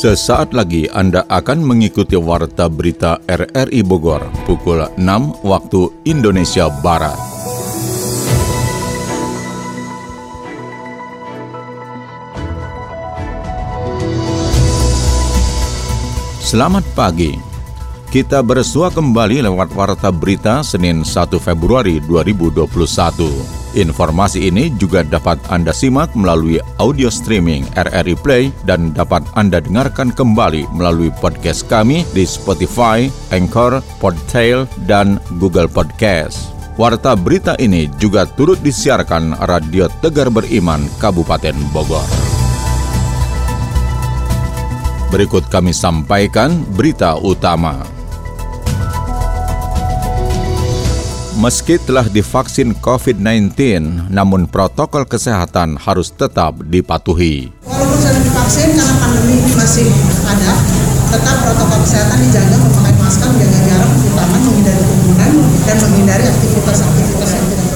Sesaat lagi Anda akan mengikuti Warta Berita RRI Bogor pukul 6 waktu Indonesia Barat. Selamat pagi. Kita bersua kembali lewat Warta Berita Senin 1 Februari 2021. Informasi ini juga dapat Anda simak melalui audio streaming RRI Play dan dapat Anda dengarkan kembali melalui podcast kami di Spotify, Anchor, Podtail, dan Google Podcast. Warta berita ini juga turut disiarkan Radio Tegar Beriman Kabupaten Bogor. Berikut kami sampaikan berita utama. Meski telah divaksin COVID-19, namun protokol kesehatan harus tetap dipatuhi. Walaupun sudah divaksin karena pandemi ini masih ada, tetap protokol kesehatan dijaga memakai masker, menjaga jarak, terutama menghindari kerumunan dan menghindari aktivitas-aktivitas yang tidak.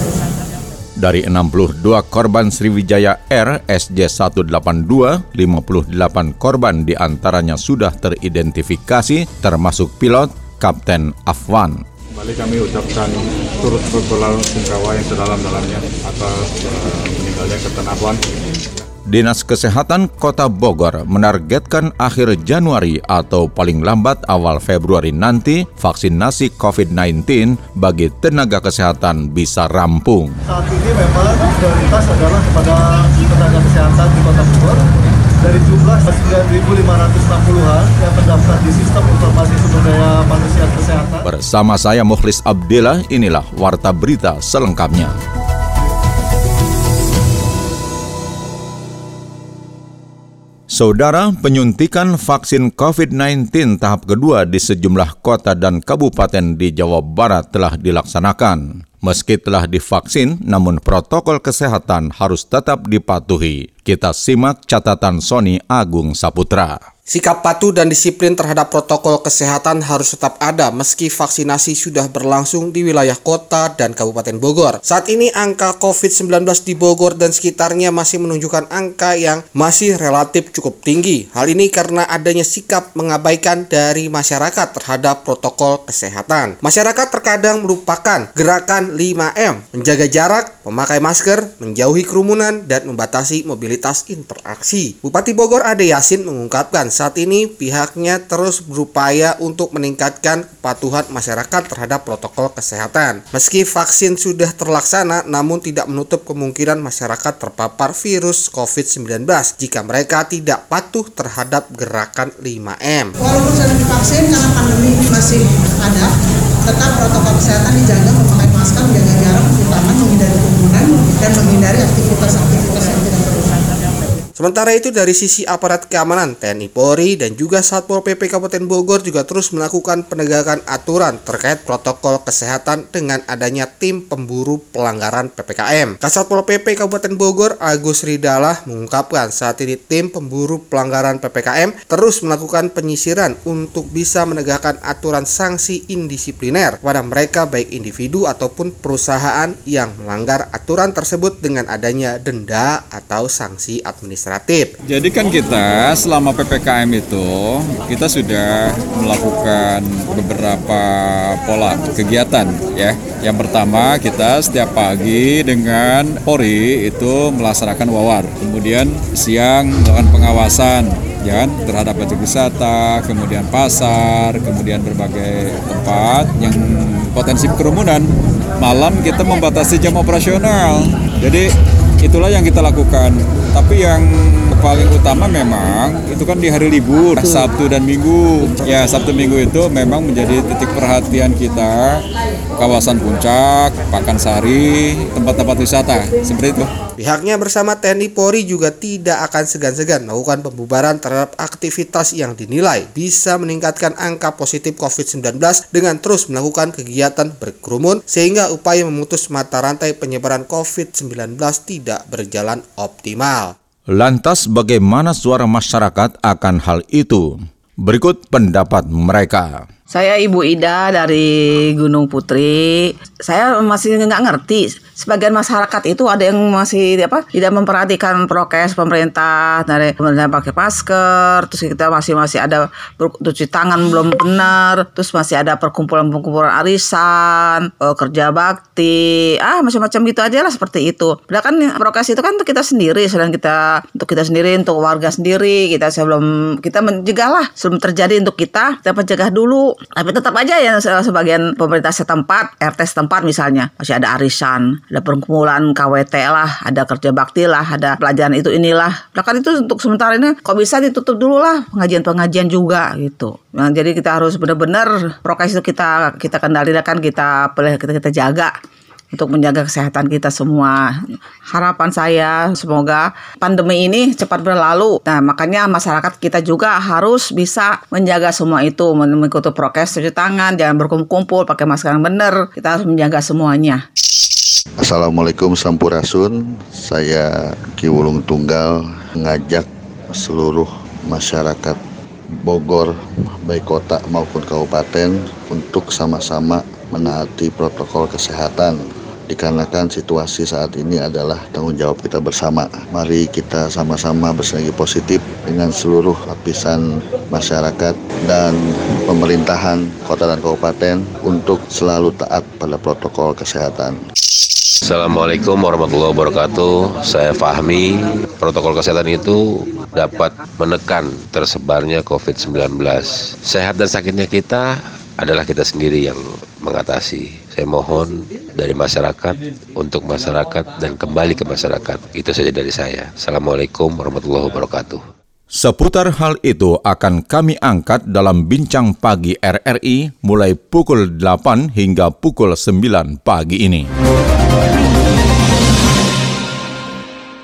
Dari 62 korban Sriwijaya R SJ182, 58 korban di antaranya sudah teridentifikasi termasuk pilot Kapten Afwan. Kembali kami ucapkan turut sungkawa yang sedalam-dalamnya atas uh, meninggalnya Kapten Afwan. Dinas Kesehatan Kota Bogor menargetkan akhir Januari atau paling lambat awal Februari nanti vaksinasi COVID-19 bagi tenaga kesehatan bisa rampung. Saat ini memang prioritas adalah kepada tenaga kesehatan di Kota Bogor dari jumlah 9.560-an yang terdaftar di Sistem Informasi Sumber Daya Manusia Kesehatan. Bersama saya Mukhlis Abdillah, inilah Warta Berita selengkapnya. Saudara, penyuntikan vaksin COVID-19 tahap kedua di sejumlah kota dan kabupaten di Jawa Barat telah dilaksanakan. Meski telah divaksin, namun protokol kesehatan harus tetap dipatuhi. Kita simak catatan Sony Agung Saputra. Sikap patuh dan disiplin terhadap protokol kesehatan harus tetap ada meski vaksinasi sudah berlangsung di wilayah kota dan Kabupaten Bogor. Saat ini angka COVID-19 di Bogor dan sekitarnya masih menunjukkan angka yang masih relatif cukup tinggi. Hal ini karena adanya sikap mengabaikan dari masyarakat terhadap protokol kesehatan. Masyarakat terkadang merupakan gerakan 5M, menjaga jarak, memakai masker, menjauhi kerumunan, dan membatasi mobilitas interaksi. Bupati Bogor Ade Yasin mengungkapkan saat ini pihaknya terus berupaya untuk meningkatkan kepatuhan masyarakat terhadap protokol kesehatan. Meski vaksin sudah terlaksana, namun tidak menutup kemungkinan masyarakat terpapar virus COVID-19 jika mereka tidak patuh terhadap gerakan 5M. Walaupun sudah divaksin karena pandemi masih ada, tetap protokol kesehatan dijaga memakai masker, menjaga jarak, terutama menghindari kerumunan dan menghindari aktivitas-aktivitas. Sementara itu dari sisi aparat keamanan, TNI Polri dan juga Satpol PP Kabupaten Bogor juga terus melakukan penegakan aturan terkait protokol kesehatan dengan adanya tim pemburu pelanggaran PPKM. Kasatpol PP Kabupaten Bogor Agus Ridalah mengungkapkan saat ini tim pemburu pelanggaran PPKM terus melakukan penyisiran untuk bisa menegakkan aturan sanksi indisipliner pada mereka baik individu ataupun perusahaan yang melanggar aturan tersebut dengan adanya denda atau sanksi administratif administratif. Jadi kan kita selama PPKM itu kita sudah melakukan beberapa pola kegiatan ya. Yang pertama kita setiap pagi dengan Polri itu melaksanakan wawar. Kemudian siang melakukan pengawasan ya terhadap objek wisata, kemudian pasar, kemudian berbagai tempat yang potensi kerumunan. Malam kita membatasi jam operasional. Jadi itulah yang kita lakukan. Tapi yang paling utama memang itu kan di hari libur Sabtu dan Minggu. Ya Sabtu Minggu itu memang menjadi titik perhatian kita kawasan Puncak, Pakansari, tempat-tempat wisata seperti itu. Pihaknya bersama TNI Polri juga tidak akan segan-segan melakukan pembubaran terhadap aktivitas yang dinilai bisa meningkatkan angka positif COVID-19 dengan terus melakukan kegiatan berkerumun sehingga upaya memutus mata rantai penyebaran COVID-19 tidak berjalan optimal. Lantas bagaimana suara masyarakat akan hal itu? Berikut pendapat mereka. Saya Ibu Ida dari Gunung Putri. Saya masih nggak ngerti. Sebagian masyarakat itu ada yang masih apa tidak memperhatikan prokes pemerintah dari pemerintah pakai masker, terus kita masih masih ada cuci tangan belum benar, terus masih ada perkumpulan-perkumpulan arisan, eh, kerja bakti, ah macam-macam gitu aja lah seperti itu. Padahal kan prokes itu kan untuk kita sendiri, sedang kita untuk kita sendiri, untuk warga sendiri, kita sebelum kita mencegah lah sebelum terjadi untuk kita, kita mencegah dulu. Tapi tetap aja ya sebagian pemerintah setempat, RT setempat misalnya masih ada arisan, ada perkumpulan KWT lah, ada kerja bakti lah, ada pelajaran itu inilah. Nah kan itu untuk sementara ini kok bisa ditutup dulu lah pengajian-pengajian juga gitu. Nah, jadi kita harus benar-benar prokes itu kita kita kendalikan, kita kita kita jaga untuk menjaga kesehatan kita semua. Harapan saya semoga pandemi ini cepat berlalu. Nah, makanya masyarakat kita juga harus bisa menjaga semua itu, mengikuti prokes cuci tangan, jangan berkumpul, pakai masker yang benar. Kita harus menjaga semuanya. Assalamualaikum Sampurasun Saya Ki Wulung Tunggal mengajak seluruh masyarakat Bogor baik kota maupun kabupaten untuk sama-sama menaati protokol kesehatan dikarenakan situasi saat ini adalah tanggung jawab kita bersama. Mari kita sama-sama bersegi positif dengan seluruh lapisan masyarakat dan pemerintahan kota dan kabupaten untuk selalu taat pada protokol kesehatan. Assalamualaikum warahmatullahi wabarakatuh. Saya Fahmi, protokol kesehatan itu dapat menekan tersebarnya COVID-19. Sehat dan sakitnya kita adalah kita sendiri yang mengatasi. Saya mohon dari masyarakat untuk masyarakat dan kembali ke masyarakat. Itu saja dari saya. Assalamualaikum warahmatullahi wabarakatuh. Seputar hal itu akan kami angkat dalam bincang pagi RRI mulai pukul 8 hingga pukul 9 pagi ini.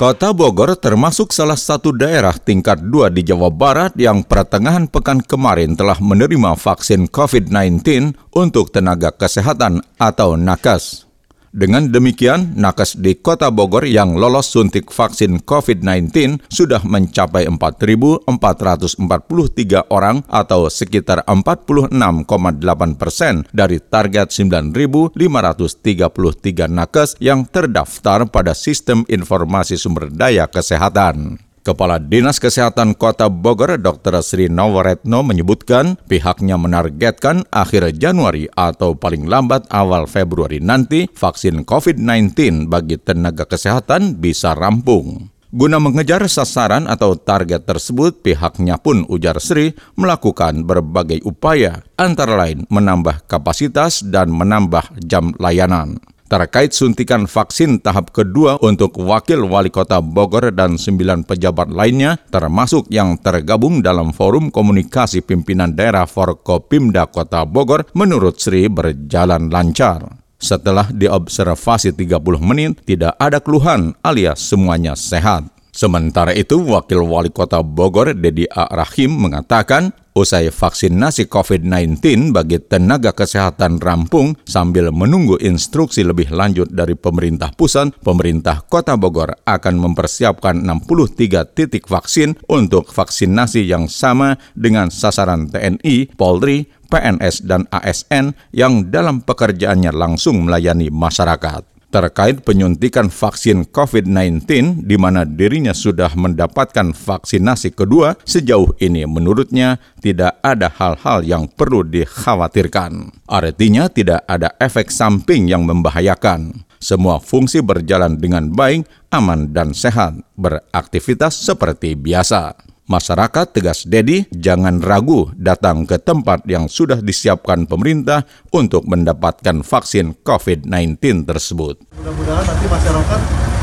Kota Bogor termasuk salah satu daerah tingkat 2 di Jawa Barat yang pertengahan pekan kemarin telah menerima vaksin COVID-19 untuk tenaga kesehatan atau nakes. Dengan demikian, nakes di kota Bogor yang lolos suntik vaksin COVID-19 sudah mencapai 4.443 orang atau sekitar 46,8 persen dari target 9.533 nakes yang terdaftar pada Sistem Informasi Sumber Daya Kesehatan. Kepala Dinas Kesehatan Kota Bogor Dr. Sri Nowaretno menyebutkan pihaknya menargetkan akhir Januari atau paling lambat awal Februari nanti vaksin COVID-19 bagi tenaga kesehatan bisa rampung. Guna mengejar sasaran atau target tersebut, pihaknya pun ujar Sri melakukan berbagai upaya, antara lain menambah kapasitas dan menambah jam layanan terkait suntikan vaksin tahap kedua untuk Wakil Wali Kota Bogor dan sembilan pejabat lainnya, termasuk yang tergabung dalam Forum Komunikasi Pimpinan Daerah Forkopimda Kota Bogor, menurut Sri berjalan lancar. Setelah diobservasi 30 menit, tidak ada keluhan alias semuanya sehat. Sementara itu, Wakil Wali Kota Bogor, Dedi A. Rahim, mengatakan Usai vaksinasi COVID-19 bagi tenaga kesehatan rampung sambil menunggu instruksi lebih lanjut dari pemerintah pusat, pemerintah Kota Bogor akan mempersiapkan 63 titik vaksin untuk vaksinasi yang sama dengan sasaran TNI, Polri, PNS, dan ASN yang dalam pekerjaannya langsung melayani masyarakat terkait penyuntikan vaksin COVID-19 di mana dirinya sudah mendapatkan vaksinasi kedua, sejauh ini menurutnya tidak ada hal-hal yang perlu dikhawatirkan. Artinya tidak ada efek samping yang membahayakan. Semua fungsi berjalan dengan baik, aman, dan sehat, beraktivitas seperti biasa. Masyarakat tegas Dedi jangan ragu datang ke tempat yang sudah disiapkan pemerintah untuk mendapatkan vaksin COVID-19 tersebut. Mudah-mudahan nanti masyarakat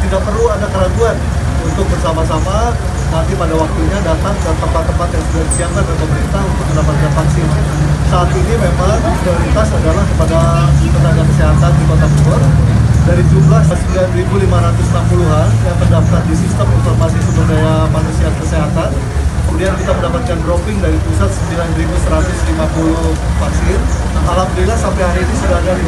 tidak perlu ada keraguan untuk bersama-sama nanti pada waktunya datang ke tempat-tempat yang sudah disiapkan oleh pemerintah untuk mendapatkan vaksin. Saat ini memang prioritas adalah kepada tenaga kesehatan di Kota Bogor dari jumlah 9.560-an yang terdaftar di sistem informasi sumber daya manusia kesehatan kemudian kita mendapatkan dropping dari pusat 9.150 vaksin Alhamdulillah sampai hari ini sudah ada 50%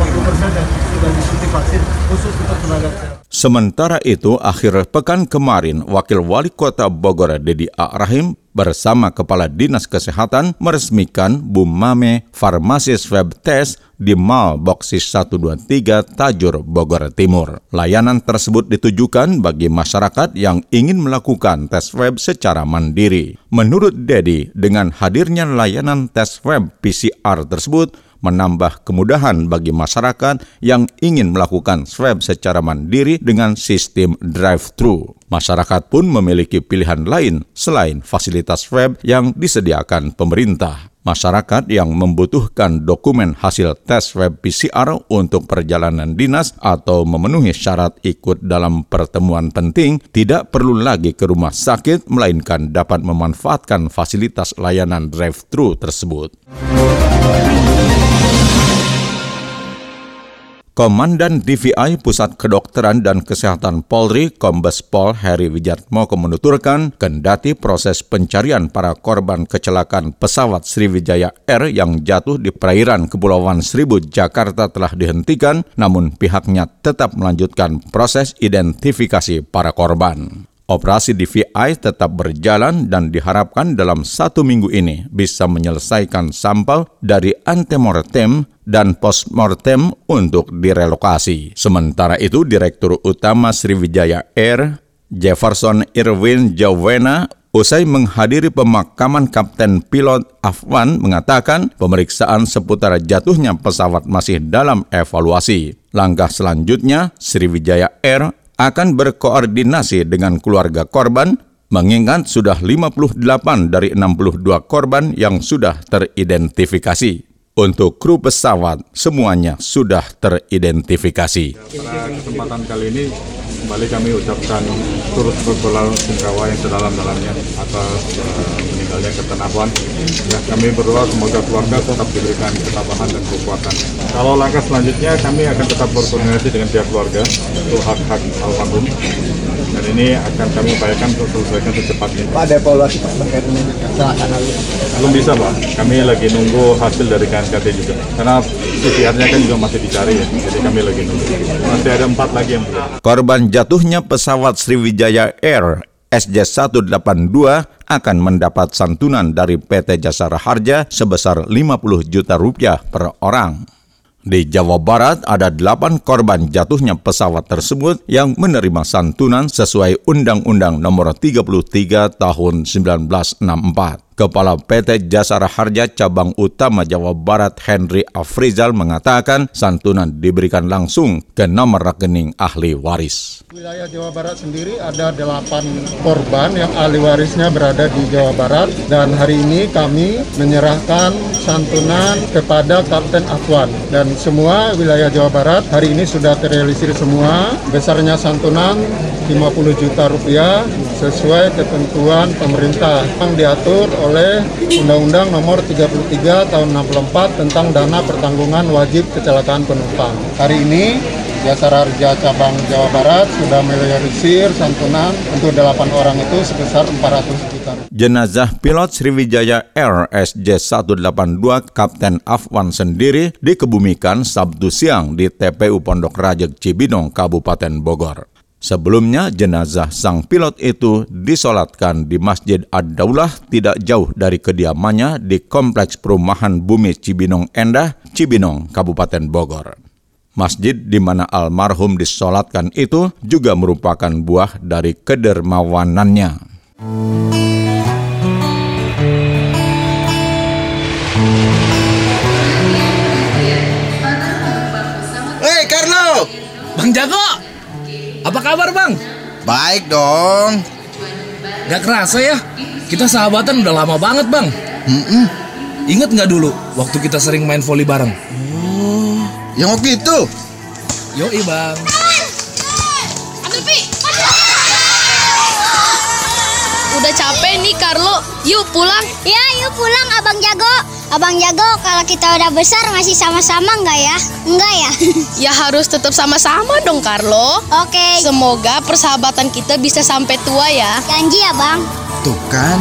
yang sudah disuntik vaksin khusus untuk tenaga kesehatan. Sementara itu, akhir pekan kemarin, Wakil Wali Kota Bogor Dedi A. Rahim bersama Kepala Dinas Kesehatan meresmikan Bumame Farmasi Swab Test di Mal Boksis 123 Tajur, Bogor Timur. Layanan tersebut ditujukan bagi masyarakat yang ingin melakukan tes swab secara mandiri. Menurut Dedi, dengan hadirnya layanan tes swab PCR tersebut, menambah kemudahan bagi masyarakat yang ingin melakukan swab secara mandiri dengan sistem drive-thru. Masyarakat pun memiliki pilihan lain selain fasilitas swab yang disediakan pemerintah. Masyarakat yang membutuhkan dokumen hasil tes swab PCR untuk perjalanan dinas atau memenuhi syarat ikut dalam pertemuan penting tidak perlu lagi ke rumah sakit, melainkan dapat memanfaatkan fasilitas layanan drive-thru tersebut. Komandan DVI Pusat Kedokteran dan Kesehatan Polri Kombes Pol Heri Wijatmoko menuturkan kendati proses pencarian para korban kecelakaan pesawat Sriwijaya Air yang jatuh di perairan Kepulauan Seribu Jakarta telah dihentikan, namun pihaknya tetap melanjutkan proses identifikasi para korban. Operasi DVI tetap berjalan dan diharapkan dalam satu minggu ini bisa menyelesaikan sampel dari antemortem dan postmortem untuk direlokasi. Sementara itu, Direktur Utama Sriwijaya Air, Jefferson Irwin Jawena, Usai menghadiri pemakaman Kapten Pilot Afwan mengatakan pemeriksaan seputar jatuhnya pesawat masih dalam evaluasi. Langkah selanjutnya, Sriwijaya Air akan berkoordinasi dengan keluarga korban mengingat sudah 58 dari 62 korban yang sudah teridentifikasi. Untuk kru pesawat, semuanya sudah teridentifikasi. Pada kesempatan kali ini, kembali kami ucapkan turut sungkawa yang sedalam-dalamnya atas uh, meninggalnya Kapten Afwan. Ya, kami berdoa semoga keluarga tetap diberikan ketabahan dan kekuatan. Kalau langkah selanjutnya, kami akan tetap berkoordinasi dengan pihak keluarga untuk hak-hak almarhum dan ini akan kami upayakan untuk selesaikan secepatnya. Pak, ada evaluasi Pak terkait dengan kecelakaan lalu? Belum bisa Pak, kami lagi nunggu hasil dari KNKT juga. Karena CPR-nya kan juga masih dicari ya, jadi kami lagi nunggu. Masih ada empat lagi yang belum. Korban jatuhnya pesawat Sriwijaya Air SJ182 akan mendapat santunan dari PT Jasara Harja sebesar 50 juta rupiah per orang. Di Jawa Barat ada delapan korban jatuhnya pesawat tersebut yang menerima santunan sesuai Undang-Undang Nomor 33 Tahun 1964. Kepala PT Jasara Harja Cabang Utama Jawa Barat Henry Afrizal mengatakan santunan diberikan langsung ke nomor rekening ahli waris. Wilayah Jawa Barat sendiri ada delapan korban yang ahli warisnya berada di Jawa Barat. Dan hari ini kami menyerahkan santunan kepada Kapten Afwan. Dan semua wilayah Jawa Barat hari ini sudah terrealisir semua. Besarnya santunan 50 juta rupiah sesuai ketentuan pemerintah. Yang diatur oleh Undang-Undang Nomor 33 Tahun 64 tentang dana pertanggungan wajib kecelakaan penumpang. Hari ini Jasa Raja Cabang Jawa Barat sudah merealisir santunan untuk 8 orang itu sebesar 400 juta. Jenazah pilot Sriwijaya Air SJ182 Kapten Afwan sendiri dikebumikan Sabtu siang di TPU Pondok Rajek Cibinong, Kabupaten Bogor. Sebelumnya, jenazah sang pilot itu disolatkan di Masjid Ad-Daulah tidak jauh dari kediamannya di Kompleks Perumahan Bumi Cibinong Endah, Cibinong, Kabupaten Bogor. Masjid di mana almarhum disolatkan itu juga merupakan buah dari kedermawanannya. Hei Carlo! Bang Jago! Apa kabar bang? Baik dong. Gak kerasa ya, kita sahabatan udah lama banget bang. Mm -mm. Ingat nggak dulu waktu kita sering main volley bareng? Oh, yang waktu itu? Yoi bang. Udah capek nih Carlo, yuk pulang. Ya yuk pulang Abang Jago. Abang Jago, kalau kita udah besar masih sama-sama nggak ya? Enggak ya? ya harus tetap sama-sama dong, Carlo. Oke. Okay. Semoga persahabatan kita bisa sampai tua ya. Janji ya, Bang. Tuh kan,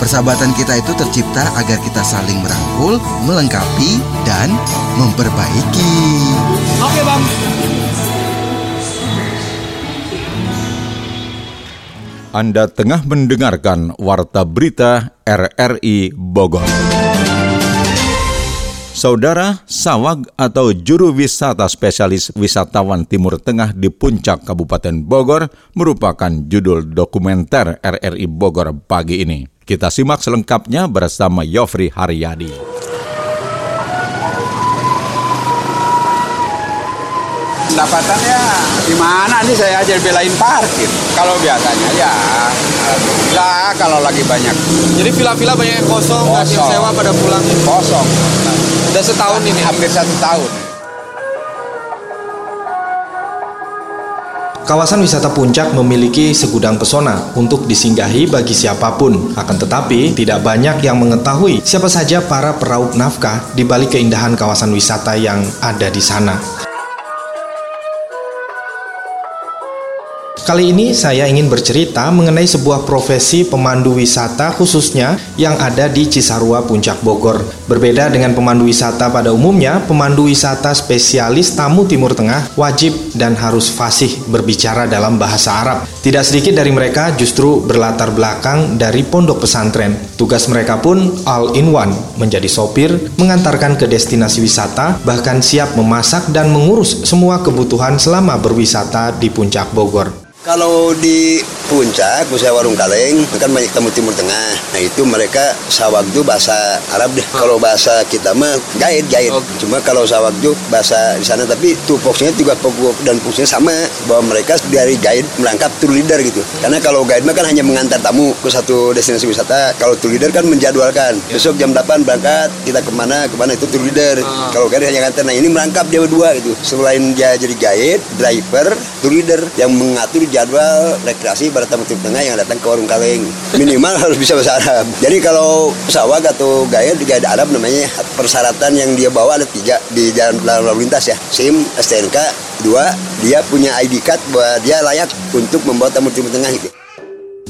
persahabatan kita itu tercipta agar kita saling merangkul, melengkapi, dan memperbaiki. Oke, Bang. Anda tengah mendengarkan Warta Berita RRI Bogor. Saudara Sawag atau juru wisata spesialis wisatawan Timur Tengah di Puncak Kabupaten Bogor merupakan judul dokumenter RRI Bogor pagi ini. Kita simak selengkapnya bersama Yofri Haryadi. Pendapatannya gimana nih saya aja belain parkir. Kalau biasanya ya alhamdulillah kalau lagi banyak. Jadi villa-villa banyak yang kosong, Kosong. sewa pada pulang. Kosong. Udah setahun ini. Hampir satu tahun. Kawasan wisata Puncak memiliki segudang pesona untuk disinggahi bagi siapa pun. Akan tetapi, tidak banyak yang mengetahui siapa saja para peraup nafkah di balik keindahan kawasan wisata yang ada di sana. Kali ini saya ingin bercerita mengenai sebuah profesi pemandu wisata khususnya yang ada di Cisarua Puncak Bogor. Berbeda dengan pemandu wisata pada umumnya, pemandu wisata spesialis tamu Timur Tengah wajib dan harus fasih berbicara dalam bahasa Arab. Tidak sedikit dari mereka justru berlatar belakang dari pondok pesantren. Tugas mereka pun all in one, menjadi sopir, mengantarkan ke destinasi wisata, bahkan siap memasak dan mengurus semua kebutuhan selama berwisata di Puncak Bogor. Kalau di puncak, usaha warung kaleng, kan banyak tamu timur tengah. Nah itu mereka sawak itu bahasa Arab deh. Kalau bahasa kita mah gaid gaid. Cuma kalau sawak itu bahasa di sana, tapi tupoksnya juga pokok dan fungsinya sama. Bahwa mereka dari gaid melangkap tour leader gitu. Karena kalau guide mah kan hanya mengantar tamu ke satu destinasi wisata. Kalau tour leader kan menjadwalkan. Besok jam 8 berangkat, kita ke mana, ke mana itu tour leader. Kalau guide hanya ngantar. Nah ini merangkap dia berdua gitu. Selain dia jadi guide, driver, tour leader yang mengatur jadwal rekreasi para tamu Timur Tengah yang datang ke warung kaleng. Minimal harus bisa bahasa Arab. Jadi kalau pesawat atau gaya di gaya Arab namanya persyaratan yang dia bawa ada tiga di jalan lalu lintas ya. SIM, STNK, dua dia punya ID card bahwa dia layak untuk membawa tamu Timur Tengah gitu.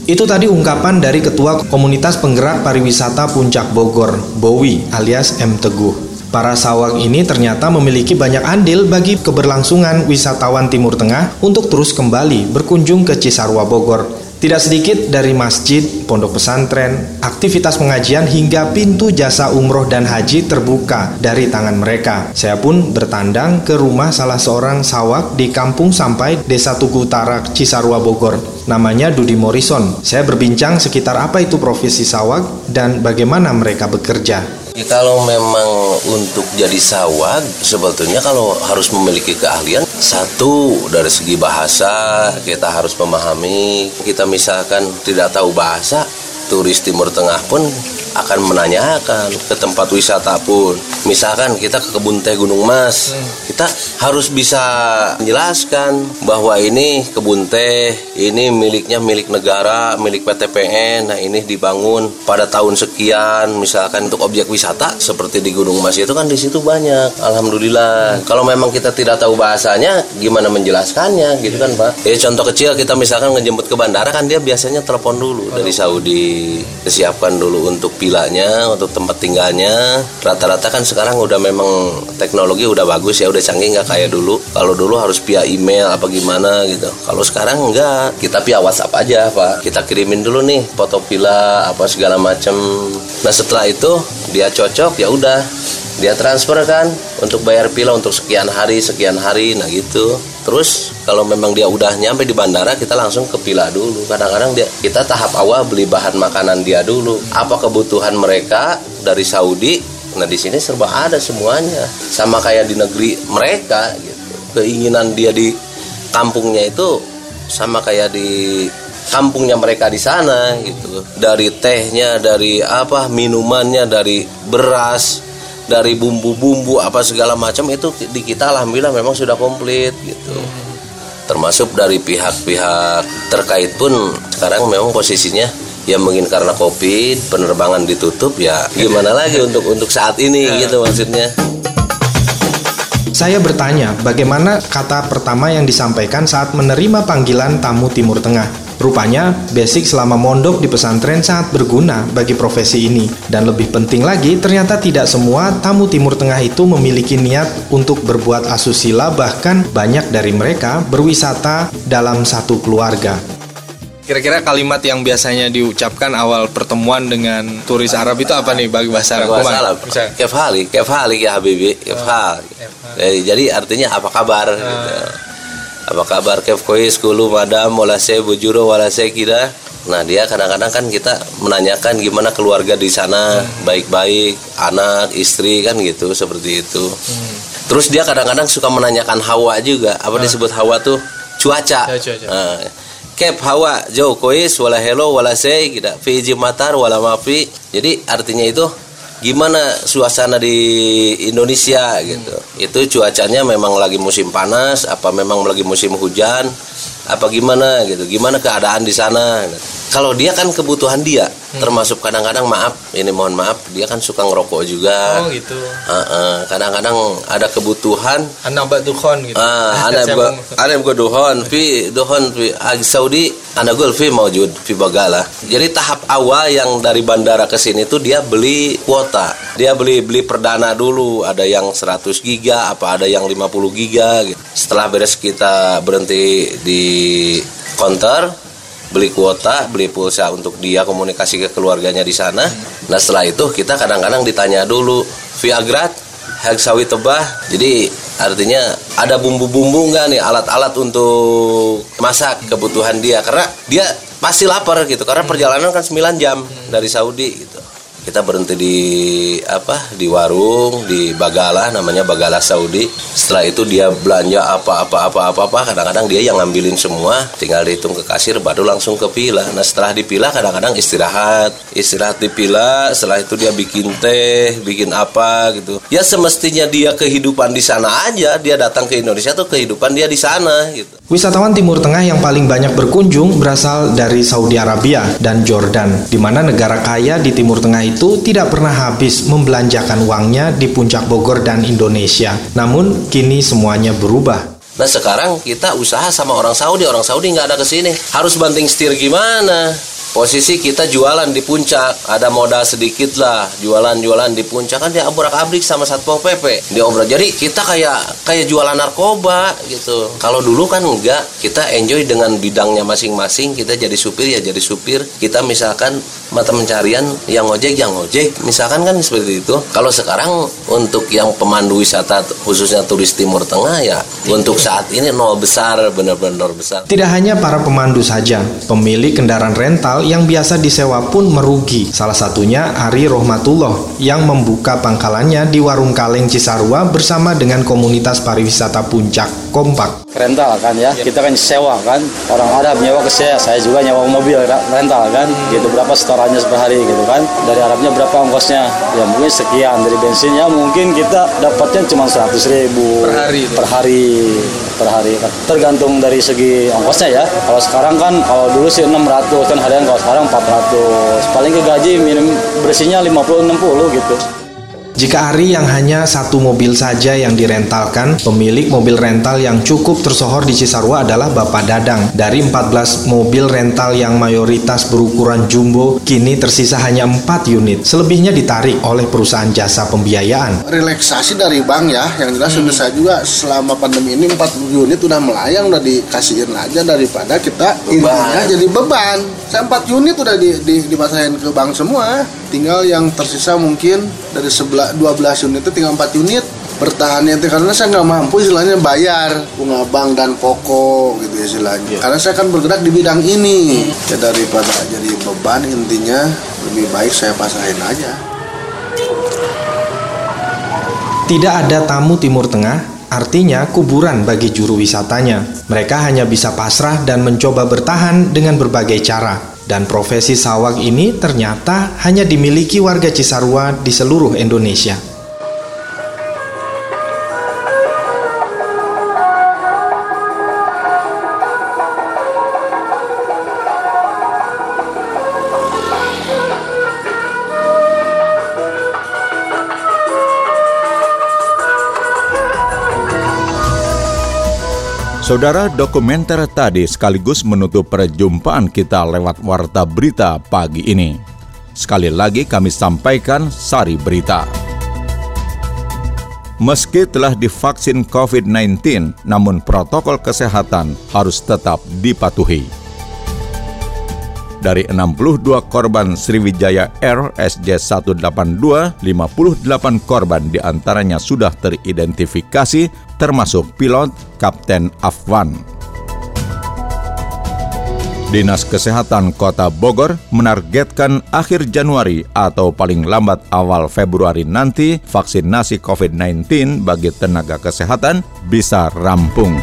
Itu tadi ungkapan dari Ketua Komunitas Penggerak Pariwisata Puncak Bogor, Bowi alias M. Teguh. Para sawang ini ternyata memiliki banyak andil bagi keberlangsungan wisatawan Timur Tengah untuk terus kembali berkunjung ke Cisarua Bogor. Tidak sedikit dari masjid, pondok pesantren, aktivitas pengajian hingga pintu jasa umroh dan haji terbuka dari tangan mereka. Saya pun bertandang ke rumah salah seorang sawak di Kampung Sampai, Desa Tugu Utara, Cisarua Bogor. Namanya Dudi Morrison. Saya berbincang sekitar apa itu profesi sawak dan bagaimana mereka bekerja. Ya, kalau memang untuk jadi sawag sebetulnya kalau harus memiliki keahlian satu dari segi bahasa kita harus memahami. Kita misalkan tidak tahu bahasa turis Timur Tengah pun akan menanyakan ke tempat wisata pun. Misalkan kita ke kebun teh Gunung Mas, kita harus bisa menjelaskan bahwa ini kebun teh, ini miliknya milik negara, milik PTPN. Nah ini dibangun pada tahun sekian, misalkan untuk objek wisata seperti di Gunung Mas itu kan di situ banyak. Alhamdulillah. Kalau memang kita tidak tahu bahasanya, gimana menjelaskannya, gitu kan Pak? Ya contoh kecil kita misalkan ngejemput ke bandara kan dia biasanya telepon dulu dari Saudi, disiapkan dulu untuk pilanya untuk tempat tinggalnya. Rata-rata kan sekarang udah memang teknologi udah bagus ya udah canggih nggak kayak dulu? Kalau dulu harus via email apa gimana gitu. Kalau sekarang enggak kita via WhatsApp aja pak. Kita kirimin dulu nih foto villa apa segala macam nah setelah itu dia cocok ya udah dia transfer kan untuk bayar pila untuk sekian hari sekian hari nah gitu. Terus kalau memang dia udah nyampe di bandara kita langsung ke pila dulu. Kadang-kadang dia kita tahap awal beli bahan makanan dia dulu. Apa kebutuhan mereka dari Saudi? Nah di sini serba ada semuanya. Sama kayak di negeri mereka gitu. Keinginan dia di kampungnya itu sama kayak di kampungnya mereka di sana gitu. Dari tehnya dari apa minumannya dari beras dari bumbu-bumbu apa segala macam itu di kita alhamdulillah memang sudah komplit gitu. Termasuk dari pihak-pihak terkait pun sekarang memang posisinya ya mungkin karena covid penerbangan ditutup ya gimana lagi untuk untuk saat ini gitu maksudnya. Saya bertanya, bagaimana kata pertama yang disampaikan saat menerima panggilan tamu Timur Tengah? Rupanya, basic selama mondok di pesantren sangat berguna bagi profesi ini. Dan lebih penting lagi, ternyata tidak semua tamu Timur Tengah itu memiliki niat untuk berbuat asusila, bahkan banyak dari mereka berwisata dalam satu keluarga. Kira-kira kalimat yang biasanya diucapkan awal pertemuan dengan turis Arab itu apa nih bagi bahasa Arab? Bahasa? Arab. Bisa. Kef hali, kef hali ya Habibi, kef hal. Eh, Jadi artinya apa kabar? gitu. Apa kabar kef kois kulu madam wala saya bujuro wala saya kira. Nah dia kadang-kadang kan kita menanyakan gimana keluarga di sana baik-baik, anak, istri kan gitu seperti itu. Terus dia kadang-kadang suka menanyakan hawa juga. Apa disebut hawa tuh? Cuaca. Ya, cuaca. Nah, Kep hawa jauh kois wala hello wala say kita fi matar wala mafi. Jadi artinya itu gimana suasana di Indonesia gitu. Itu cuacanya memang lagi musim panas apa memang lagi musim hujan apa gimana gitu. Gimana keadaan di sana? Kalau dia kan kebutuhan dia termasuk kadang-kadang maaf ini mohon maaf dia kan suka ngerokok juga. Oh gitu. Heeh, kadang-kadang ada kebutuhan Anak bak dukhon gitu. Ah, ada Saya gua mau- ada gua dohon fi dohon fi Saudi ada gua fi maujud fi bagala. Jadi tahap awal yang dari bandara ke sini tuh dia beli kuota. Dia beli beli perdana dulu, ada yang 100 giga, apa ada yang 50 giga gitu. Setelah beres kita berhenti di counter beli kuota, beli pulsa untuk dia komunikasi ke keluarganya di sana. Nah setelah itu kita kadang-kadang ditanya dulu via grat, heg sawi tebah. Jadi artinya ada bumbu-bumbu nggak nih alat-alat untuk masak kebutuhan dia karena dia pasti lapar gitu karena perjalanan kan 9 jam dari Saudi gitu. Kita berhenti di apa di warung di Bagala namanya Bagala Saudi. Setelah itu dia belanja apa apa apa apa apa kadang-kadang dia yang ngambilin semua, tinggal dihitung ke kasir baru langsung ke pila. Nah setelah dipila kadang-kadang istirahat, istirahat di pila. Setelah itu dia bikin teh, bikin apa gitu. Ya semestinya dia kehidupan di sana aja. Dia datang ke Indonesia tuh kehidupan dia di sana gitu. Wisatawan Timur Tengah yang paling banyak berkunjung berasal dari Saudi Arabia dan Jordan, di mana negara kaya di Timur Tengah itu tidak pernah habis membelanjakan uangnya di puncak Bogor dan Indonesia. Namun kini semuanya berubah. Nah sekarang kita usaha sama orang Saudi, orang Saudi nggak ada ke sini. Harus banting setir gimana? Posisi kita jualan di puncak, ada modal sedikit lah, jualan-jualan di puncak kan dia abrak-abrik sama satpol pp, dia obrak. Jadi kita kayak kayak jualan narkoba gitu. Kalau dulu kan enggak, kita enjoy dengan bidangnya masing-masing. Kita jadi supir ya jadi supir. Kita misalkan mata pencarian yang ngojek yang ngojek, misalkan kan seperti itu. Kalau sekarang untuk yang pemandu wisata khususnya turis Timur Tengah ya untuk saat ini nol besar, benar-benar besar. Tidak hanya para pemandu saja, pemilik kendaraan rental yang biasa disewa pun merugi. Salah satunya Ari Rohmatullah yang membuka pangkalannya di Warung Kaleng Cisarua bersama dengan komunitas pariwisata Puncak Kompak. rental kan ya kita kan sewa kan orang Arab nyewa ke saya saya juga nyewa mobil rental kan gitu berapa setorannya per hari gitu kan dari Arabnya berapa ongkosnya ya mungkin sekian dari bensinnya mungkin kita dapatnya cuma 100 ribu Per hari itu? per hari per hari. Tergantung dari segi ongkosnya ya. Kalau sekarang kan kalau dulu sih 600 kan harian kalau sekarang 400 paling ke gaji minim bersihnya 50 60 gitu Jika Ari yang hanya satu mobil saja yang direntalkan, pemilik mobil rental yang cukup tersohor di Cisarua adalah Bapak Dadang. Dari 14 mobil rental yang mayoritas berukuran jumbo, kini tersisa hanya 4 unit. Selebihnya ditarik oleh perusahaan jasa pembiayaan. relaksasi dari bank ya yang jelas sudah saya juga selama pandemi ini 40 unit udah melayang udah dikasihin aja daripada kita intinya jadi beban saya 4 unit udah di, di, dipasahin ke bank semua tinggal yang tersisa mungkin dari sebelah 12 unit itu tinggal 4 unit bertahannya itu karena saya nggak mampu istilahnya bayar bunga bank dan pokok gitu istilahnya karena saya kan bergerak di bidang ini ya daripada jadi beban intinya lebih baik saya pasahin aja Tidak ada tamu Timur Tengah, artinya kuburan bagi juru wisatanya. Mereka hanya bisa pasrah dan mencoba bertahan dengan berbagai cara. Dan profesi sawag ini ternyata hanya dimiliki warga Cisarua di seluruh Indonesia. Saudara, dokumenter tadi sekaligus menutup perjumpaan kita lewat warta berita pagi ini. Sekali lagi kami sampaikan sari berita. Meski telah divaksin COVID-19, namun protokol kesehatan harus tetap dipatuhi. Dari 62 korban Sriwijaya Air SJ182, 58 korban di antaranya sudah teridentifikasi termasuk pilot Kapten Afwan. Dinas Kesehatan Kota Bogor menargetkan akhir Januari atau paling lambat awal Februari nanti vaksinasi COVID-19 bagi tenaga kesehatan bisa rampung.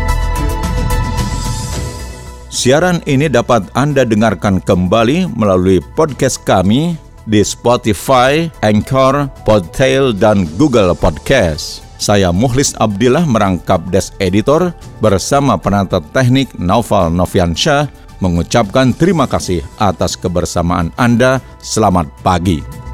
Siaran ini dapat Anda dengarkan kembali melalui podcast kami di Spotify, Anchor, Podtail, dan Google Podcast. Saya Muhlis Abdillah merangkap Des Editor bersama penata teknik Naufal Noviansyah mengucapkan terima kasih atas kebersamaan Anda. Selamat pagi.